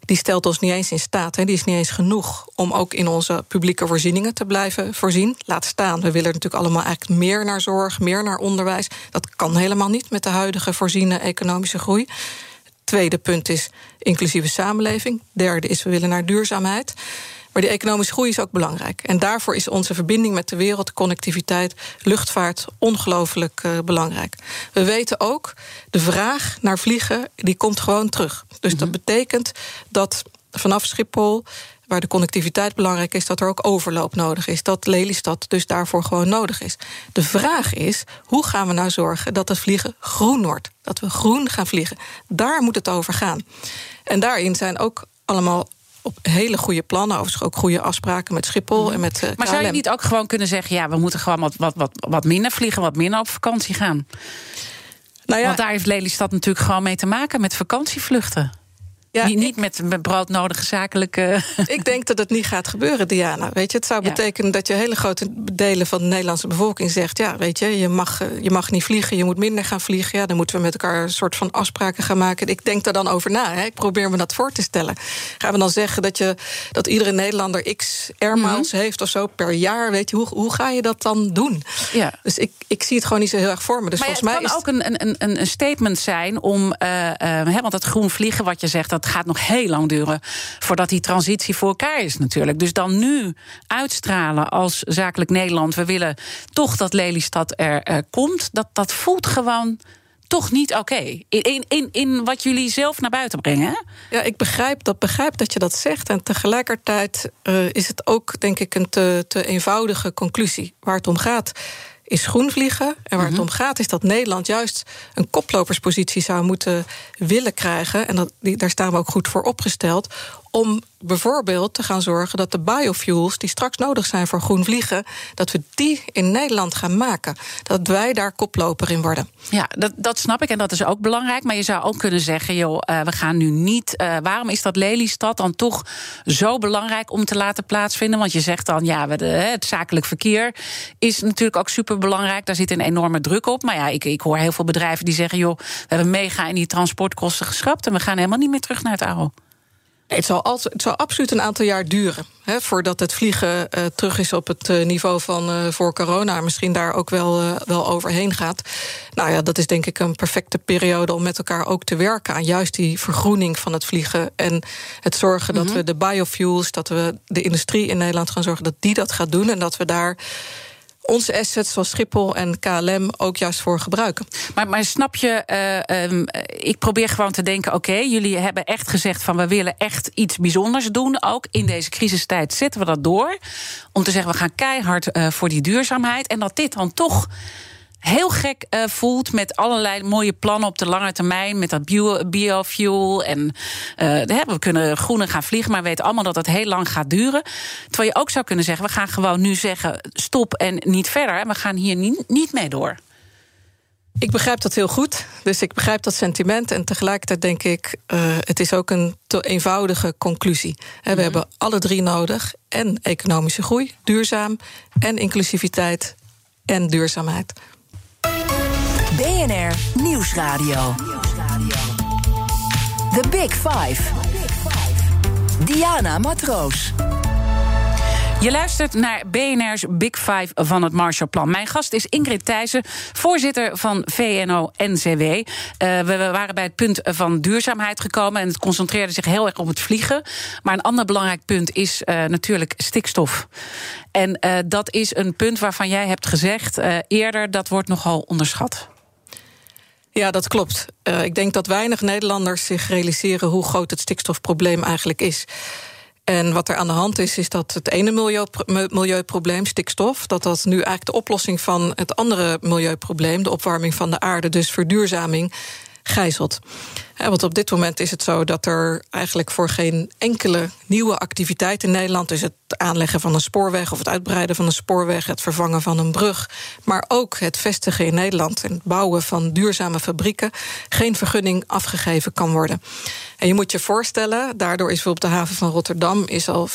S2: die stelt ons niet eens in staat. Hè. Die is niet eens genoeg om ook in onze publieke voorzieningen te blijven voorzien. Laat staan, we willen natuurlijk allemaal eigenlijk meer naar zorg, meer naar onderwijs. Dat kan helemaal niet met de huidige voorziene economische groei. Tweede punt is inclusieve samenleving. Derde is we willen naar duurzaamheid. Maar die economische groei is ook belangrijk. En daarvoor is onze verbinding met de wereld, connectiviteit, luchtvaart ongelooflijk uh, belangrijk. We weten ook, de vraag naar vliegen, die komt gewoon terug. Dus dat mhm. betekent dat vanaf Schiphol waar de connectiviteit belangrijk is, dat er ook overloop nodig is. Dat Lelystad dus daarvoor gewoon nodig is. De vraag is, hoe gaan we nou zorgen dat het vliegen groen wordt? Dat we groen gaan vliegen. Daar moet het over gaan. En daarin zijn ook allemaal op hele goede plannen, overigens ook goede afspraken met Schiphol en met. Uh,
S1: maar zou je niet ook gewoon kunnen zeggen: ja, we moeten gewoon wat, wat, wat, wat minder vliegen, wat minder op vakantie gaan? Nou ja, Want daar heeft Lelystad natuurlijk gewoon mee te maken met vakantievluchten. Ja, niet, niet met, met broodnodige zakelijke. <laughs>
S2: Ik denk dat het niet gaat gebeuren, Diana. Weet je, het zou betekenen dat je hele grote delen van de Nederlandse bevolking zegt: ja, weet je, je mag, eh, je mag niet vliegen, je moet minder gaan vliegen. Ja, dan moeten we met elkaar een soort van afspraken gaan maken. Ik denk daar dan over na. Hè. Ik probeer me dat voor te stellen. Gaan we dan zeggen dat, je, dat iedere Nederlander x airmiles mm heeft of zo per jaar? Weet je, hoe, hoe ga je dat dan doen? Ja. Dus ik, ik zie het gewoon niet zo heel erg voor me. Dus
S1: maar
S2: volgens
S1: het
S2: mij
S1: kan ook een, een, een statement zijn om, uh, uh, want het groen vliegen, wat je zegt, dat gaat nog heel lang duren voordat die transitie voor elkaar is natuurlijk. Dus dan nu uitstralen als zakelijk Nederland, we willen toch dat Lelystad er komt, dat, dat voelt gewoon toch niet oké. In, in, in wat jullie zelf naar buiten brengen.
S2: Ja, ik begrijp dat, begrijp dat je dat zegt. En tegelijkertijd uh, is het ook, denk ik, een te, te eenvoudige conclusie. Waar het om gaat is groen vliegen. En waar het mhm. om gaat is dat Nederland juist een koploperspositie zou moeten willen krijgen. En dat, die, daar staan we ook goed voor opgesteld. Om bijvoorbeeld te gaan zorgen dat de biofuels die straks nodig zijn voor groen vliegen, dat we die in Nederland gaan maken. Dat wij daar koploper in worden.
S1: Ja, dat, dat snap ik en dat is ook belangrijk. Maar je zou ook kunnen zeggen, joh, uh, we gaan nu niet. Uh, waarom is dat Lelystad dan toch zo belangrijk om te laten plaatsvinden? Want je zegt dan, ja, we, het zakelijk verkeer is natuurlijk ook super belangrijk. Daar zit een enorme druk op. Maar ja, ik, ik hoor heel veel bedrijven die zeggen, joh, we hebben mega in die transportkosten geschrapt en we gaan helemaal niet meer terug naar het oude
S2: het, zal altijd, het zal absoluut een aantal jaar duren hè, voordat het vliegen uh, terug is op het uh, niveau van uh, voor corona. Misschien daar ook wel, wel overheen gaat. Nou ja, dat is denk ik een perfecte periode om met elkaar ook te werken aan juist die vergroening van het vliegen. En het zorgen dat mhm. we de biofuels, dat we de industrie in Nederland gaan zorgen dat die dat gaat doen. En dat we daar onze assets zoals Schiphol en KLM ook juist voor gebruiken.
S1: Maar, maar snap je, uh, ik probeer gewoon te denken: oké, jullie hebben echt gezegd van we willen echt iets bijzonders doen. Ook in deze crisistijd zetten we dat door. Om te zeggen, we gaan keihard uh, voor die duurzaamheid. En dat dit dan toch heel gek uh, voelt met allerlei mooie plannen op de lange termijn. Met dat bio, biofuel. En uh, we kunnen groener gaan vliegen, maar we weten allemaal dat het heel lang gaat duren. Terwijl je ook zou kunnen zeggen: we gaan gewoon nu zeggen stop en niet verder. En we gaan hier niet, niet mee door.
S2: Ik begrijp dat heel goed. Dus ik begrijp dat sentiment. En tegelijkertijd denk ik, uh, het is ook een te eenvoudige conclusie. We mhm. hebben alle drie nodig. En economische groei, duurzaam. En inclusiviteit en duurzaamheid.
S3: BNR Nieuwsradio. The Big Five. Diana Matroos.
S1: Je luistert naar BNR's Big Five van het Marshallplan. Mijn gast is Ingrid Thijssen, voorzitter van VNO-NCW. Eh, we waren bij het punt van duurzaamheid gekomen... en het concentreerde zich heel erg op het vliegen. Maar een ander belangrijk punt is uh, natuurlijk stikstof. En uh, dat is een punt waarvan jij hebt gezegd eerder... dat wordt nogal onderschat.
S2: Ja, dat klopt. Uh, ik denk dat weinig Nederlanders zich realiseren hoe groot het stikstofprobleem eigenlijk is. En wat er aan de hand is, is dat het ene milieuprobleem, stikstof, dat dat nu eigenlijk de oplossing van het andere milieuprobleem, de opwarming van de aarde, dus verduurzaming, gijzelt. Want op dit moment is het zo dat er eigenlijk voor geen enkele nieuwe activiteit in Nederland, dus het aanleggen van een spoorweg of het uitbreiden van een spoorweg, het vervangen van een brug, maar ook het vestigen in Nederland en het bouwen van duurzame fabrieken, geen vergunning afgegeven kan worden. En je moet je voorstellen, daardoor is bijvoorbeeld de haven van Rotterdam is al 4,5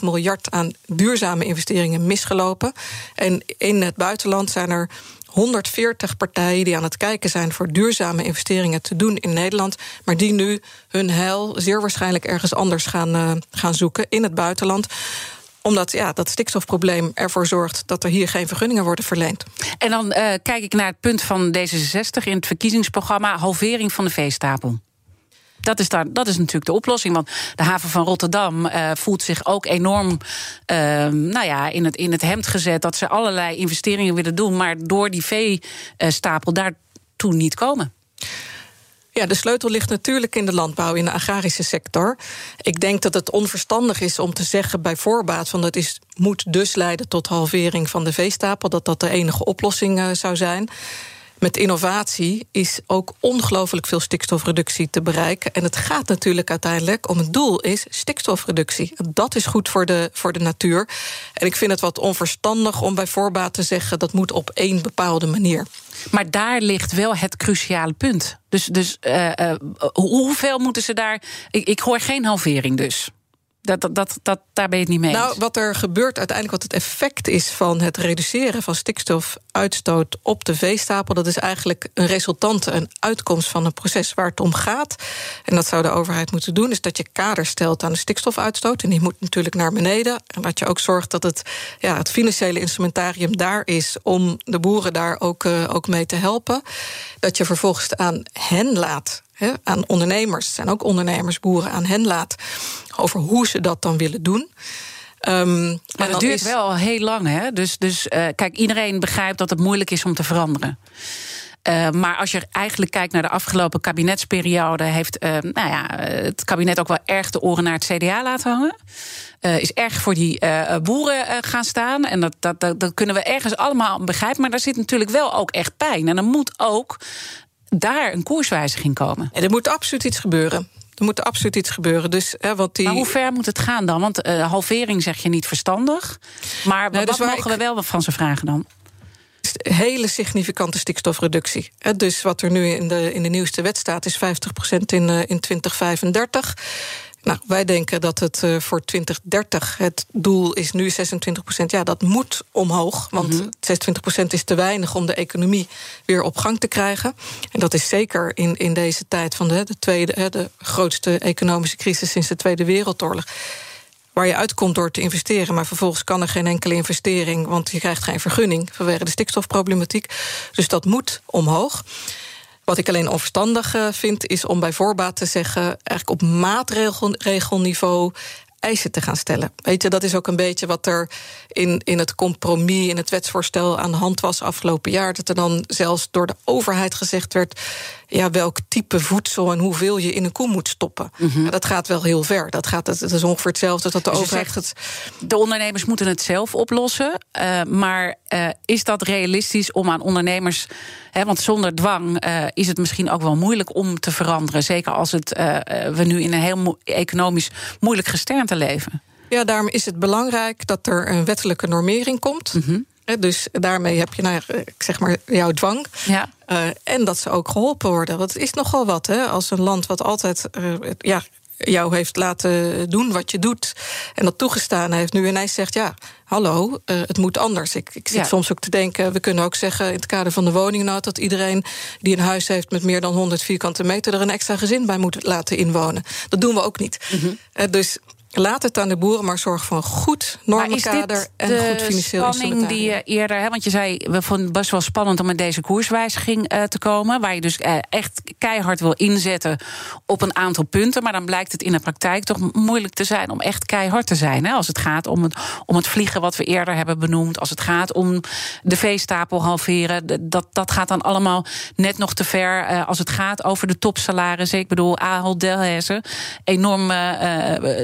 S2: miljard aan duurzame investeringen misgelopen. En in het buitenland zijn er 140 partijen die aan het kijken zijn voor duurzame investeringen te doen in Nederland, maar die nu hun heil zeer waarschijnlijk ergens anders gaan, uh, gaan zoeken in het buitenland omdat ja, dat stikstofprobleem ervoor zorgt dat er hier geen vergunningen worden verleend.
S1: En dan uh, kijk ik naar het punt van D66 in het verkiezingsprogramma: halvering van de veestapel. Dat is, daar, dat is natuurlijk de oplossing. Want de haven van Rotterdam uh, voelt zich ook enorm uh, nou ja, in, het, in het hemd gezet. Dat ze allerlei investeringen willen doen. Maar door die veestapel daartoe niet komen.
S2: Ja, de sleutel ligt natuurlijk in de landbouw, in de agrarische sector. Ik denk dat het onverstandig is om te zeggen bij voorbaat van dat is, moet dus leiden tot halvering van de veestapel, dat dat de enige oplossing uh, zou zijn met innovatie is ook ongelooflijk veel stikstofreductie te bereiken. En het gaat natuurlijk uiteindelijk om het doel is stikstofreductie. Dat is goed voor de, voor de natuur. En ik vind het wat onverstandig om bij voorbaat te zeggen dat moet op één bepaalde manier.
S1: Maar daar ligt wel het cruciale punt. Dus, dus uh, uh, hoeveel moeten ze daar. Ik, ik hoor geen halvering dus. Dat, dat, dat, dat, daar ben je het niet mee
S2: eens. Nou, wat er gebeurt uiteindelijk, wat het effect is van het reduceren van stikstofuitstoot op de veestapel, dat is eigenlijk een resultante, een uitkomst van een proces waar het om gaat. En dat zou de overheid moeten doen, is dat je kader stelt aan de stikstofuitstoot. En die moet natuurlijk naar beneden. En dat je ook zorgt dat het, ja, het financiële instrumentarium daar is om de boeren daar ook, uh, ook mee te helpen. Dat je vervolgens aan hen laat aan ondernemers, zijn ook ondernemers, boeren, aan hen laat over hoe ze dat dan willen doen.
S1: Um, maar dat duurt is... wel heel lang, hè? Dus, dus uh, kijk, iedereen begrijpt dat het moeilijk is om te veranderen. Uh, maar als je eigenlijk kijkt naar de afgelopen kabinetsperiode, heeft uh, nou ja, het kabinet ook wel erg de oren naar het CDA laten hangen. is erg voor die boeren gaan staan. En dat, dat, dat, dat, kunnen we ergens allemaal begrijpen. Maar daar zit natuurlijk wel ook echt pijn. En er moet ook daar een koerswijziging komen.
S2: En er moet absoluut iets gebeuren. Er moet absoluut iets gebeuren. Dus, hè, wat die...
S1: Maar hoe ver moet het gaan dan? Want uh, halvering zeg je niet verstandig. Maar wat dus mogen we wel van ze vragen dan?
S2: hele significante stikstofreductie. Dus wat er nu in de, in de nieuwste wet staat, is 50% in, uh, in 2035. Nou, wij denken dat het uh, voor 2030 het doel is nu 26 procent. Ja, dat moet omhoog, want mm -hmm. 26 procent is te weinig om de economie weer op gang te krijgen. En dat is zeker in, in deze tijd van de, de, tweede, de grootste economische crisis sinds de Tweede Wereldoorlog waar je uitkomt door te investeren. Maar vervolgens kan er geen enkele investering, want je krijgt geen vergunning vanwege de stikstofproblematiek. Dus dat moet omhoog. Wat ik alleen onverstandig eh, vind, is om bij voorbaat te zeggen, eigenlijk op maatregelniveau eisen te gaan stellen. Weet je, dat is ook een beetje wat er in, in het compromis, in het wetsvoorstel aan de hand was afgelopen jaar. Dat er dan zelfs door de overheid gezegd werd ja, welk type voedsel en hoeveel je in een koe moet stoppen. Mm ja, dat gaat wel heel ver. Dat, gaat, het is ongeveer hetzelfde dat de dus overheid. Het...
S1: De ondernemers moeten het zelf oplossen. Uh, maar uh, is dat realistisch om aan ondernemers. Hè, want zonder dwang uh, is het misschien ook wel moeilijk om te veranderen. Zeker als het, we nu in een heel economisch moeilijk gesternte leven.
S2: Ja, daarom is het belangrijk dat er een wettelijke normering komt. Mm -hmm. Dus daarmee heb je, nou, ik zeg maar, jouw dwang. Ja. Uh, en dat ze ook geholpen worden. Want het is nogal wat, hè? Als een land wat altijd uh, ja, jou heeft laten doen wat je doet. en dat toegestaan heeft, nu ineens zegt: ja, hallo, uh, het moet anders. Ik, ik zit ja. soms ook te denken: we kunnen ook zeggen in het kader van de woningnood. dat iedereen die een huis heeft met meer dan 100 vierkante meter. er een extra gezin bij moet laten inwonen. Dat doen we ook niet. Mm -hmm. dus Laat het aan de boeren, maar zorg voor een goed normenkader en goed financieel
S1: spanning die je eerder, hè, want je zei, we vonden het best wel spannend om met deze koerswijziging uh, te komen, waar je dus uh, echt keihard wil inzetten op een aantal punten, maar dan blijkt het in de praktijk toch moeilijk te zijn om echt keihard te zijn. Hè, als het gaat om het, om het vliegen wat we eerder hebben benoemd, als het gaat om de veestapel halveren, dat, dat gaat dan allemaal net nog te ver. Uh, als het gaat over de topsalarissen, ik bedoel, Ahold Delhaize, enorm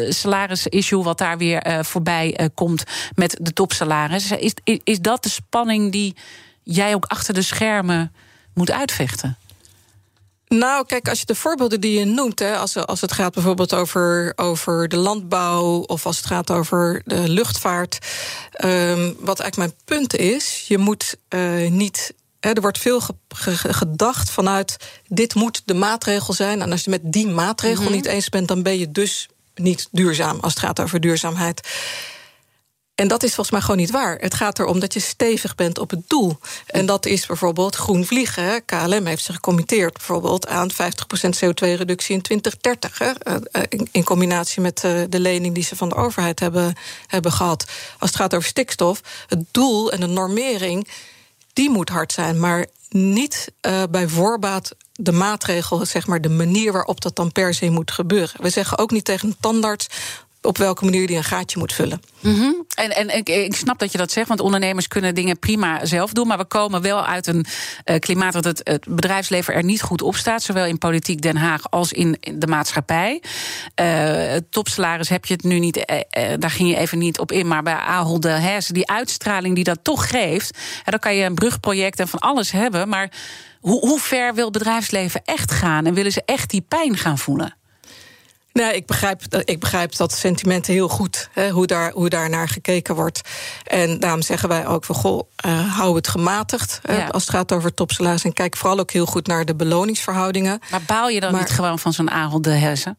S1: salaris salaris-issue wat daar weer uh, voorbij uh, komt met de topsalaris. Is, is dat de spanning die jij ook achter de schermen moet uitvechten?
S2: Nou, kijk, als je de voorbeelden die je noemt, hè, als, als het gaat bijvoorbeeld over, over de landbouw of als het gaat over de luchtvaart. Um, wat eigenlijk mijn punt is, je moet uh, niet er wordt veel ge ge gedacht vanuit dit moet de maatregel zijn. En als je met die maatregel mm -hmm. niet eens bent, dan ben je dus niet duurzaam als het gaat over duurzaamheid. En dat is volgens mij gewoon niet waar. Het gaat erom dat je stevig bent op het doel. En dat is bijvoorbeeld groen vliegen. KLM heeft zich gecommitteerd bijvoorbeeld aan 50% CO2-reductie in 2030. Hè? Eh, eh, in combinatie met eh, de lening die ze van de overheid hebben, hebben gehad. Als het gaat over stikstof, het doel en de normering die moet hard zijn. Maar niet bij voorbaat de maatregel, zeg maar, de manier waarop dat dan per se moet gebeuren. We zeggen ook niet tegen een tandarts op welke manier die een gaatje moet vullen.
S1: Mhm. En, en ik, ik, snap dat je dat zegt, want ondernemers kunnen dingen prima zelf doen. Maar we komen wel uit een uh, klimaat dat het, het, bedrijfsleven er niet goed op staat. Zowel in politiek Den Haag als in, de maatschappij. Uh, topsalaris heb je het nu niet, uh, daar ging je even niet op in. Maar bij Ahold Delhaize, die uitstraling die dat toch geeft. dan kan je een brugproject en van alles hebben. Maar hoe, hoe ver wil het bedrijfsleven echt gaan? En willen ze echt die pijn gaan voelen?
S2: Nee, ik begrijp, ik begrijp dat sentiment heel goed, hè, hoe, daar, hoe daar naar gekeken wordt. En daarom zeggen wij ook van goh, uh, hou het gematigd ja. als het gaat over topsalaris. En kijk vooral ook heel goed naar de beloningsverhoudingen.
S1: Maar baal je dan niet gewoon van zo'n Ahold de Hessen?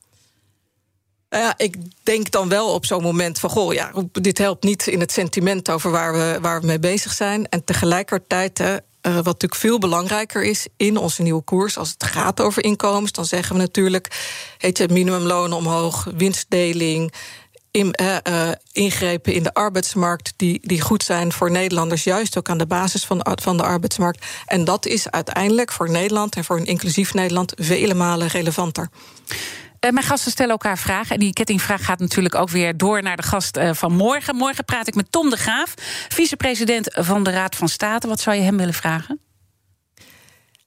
S2: Ja, ik denk dan wel op zo'n moment van... goh, ja, dit helpt niet in het sentiment over waar we, waar we mee bezig zijn. En tegelijkertijd, hè, uh, wat natuurlijk veel belangrijker is in onze nieuwe koers, als het gaat over inkomens, dan zeggen we natuurlijk: heet je minimumloon omhoog, winstdeling. In, uh, uh, ingrepen in de arbeidsmarkt die, die goed zijn voor Nederlanders, juist ook aan de basis van, van de arbeidsmarkt. En dat is uiteindelijk voor Nederland en voor een inclusief Nederland vele malen relevanter.
S1: Uh, mijn gasten stellen elkaar vragen. En die kettingvraag gaat natuurlijk ook weer door naar de gast uh, van morgen. Morgen praat ik met Tom de Graaf, vicepresident van de Raad van State. Wat zou je hem willen vragen?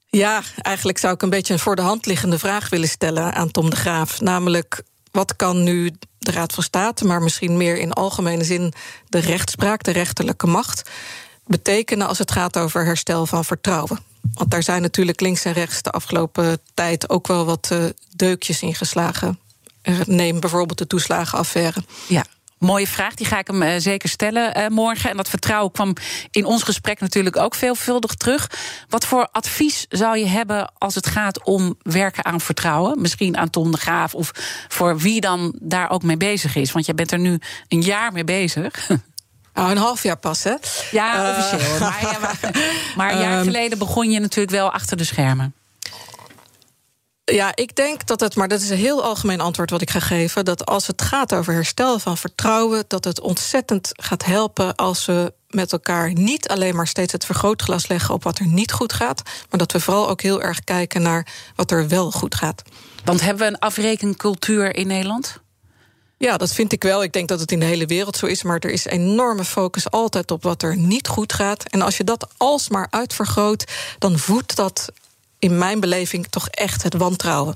S2: Ja, eigenlijk zou ik een beetje een voor de hand liggende vraag willen stellen aan Tom de Graaf. Namelijk, wat kan nu de Raad van State, maar misschien meer in algemene zin de rechtspraak, de rechterlijke macht, betekenen als het gaat over herstel van vertrouwen? Want daar zijn natuurlijk links en rechts de afgelopen tijd ook wel wat uh, deukjes in geslagen. Neem bijvoorbeeld de toeslagenaffaire.
S1: Ja. Mooie vraag, die ga ik hem uh, zeker stellen uh, morgen. En dat vertrouwen kwam in ons gesprek natuurlijk ook veelvuldig terug. Wat voor advies zou je hebben als het gaat om werken aan vertrouwen? Misschien aan Tom de Graaf of voor wie dan daar ook mee bezig is? Want jij bent er nu een jaar mee bezig. <laughs>
S2: Nou, een half jaar pas, hè?
S1: Ja, officieel. Uh, maar, ja, maar, <laughs> maar, een jaar ehm, geleden begon je natuurlijk wel achter de schermen.
S2: Ja, ik denk dat het, maar dat is een heel algemeen antwoord wat ik ga geven. Dat als het gaat over herstel van vertrouwen, dat het ontzettend gaat helpen als we met elkaar niet alleen maar steeds het vergrootglas leggen op wat er niet goed gaat, maar dat we vooral ook heel erg kijken naar wat er wel goed gaat.
S1: Want hebben we een afrekencultuur in Nederland?
S2: Ja, dat vind ik wel. Ik denk dat het in de hele wereld zo is. Maar er is enorme focus altijd op wat er niet goed gaat. En als je dat alsmaar uitvergroot, dan voedt dat in mijn beleving toch echt het wantrouwen.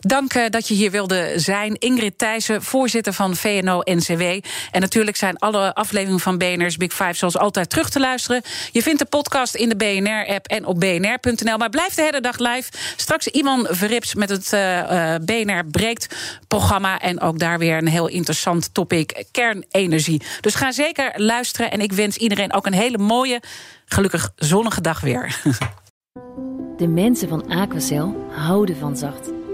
S1: Dank uh, dat je hier wilde zijn. Ingrid Thijssen, voorzitter van VNO-NCW. En natuurlijk zijn alle afleveringen van BNR's Big Five zoals altijd terug te luisteren. Je vindt de podcast in de BNR-app en op bnr.nl. Maar blijf de hele dag live. Straks Iman Verrips met het uh, uh, BNR Breekt programma. En ook daar weer een heel interessant topic, kernenergie. Dus ga zeker luisteren. En ik wens iedereen ook een hele mooie, gelukkig zonnige dag weer. <laughs>
S5: De mensen van Aquacel houden van zacht.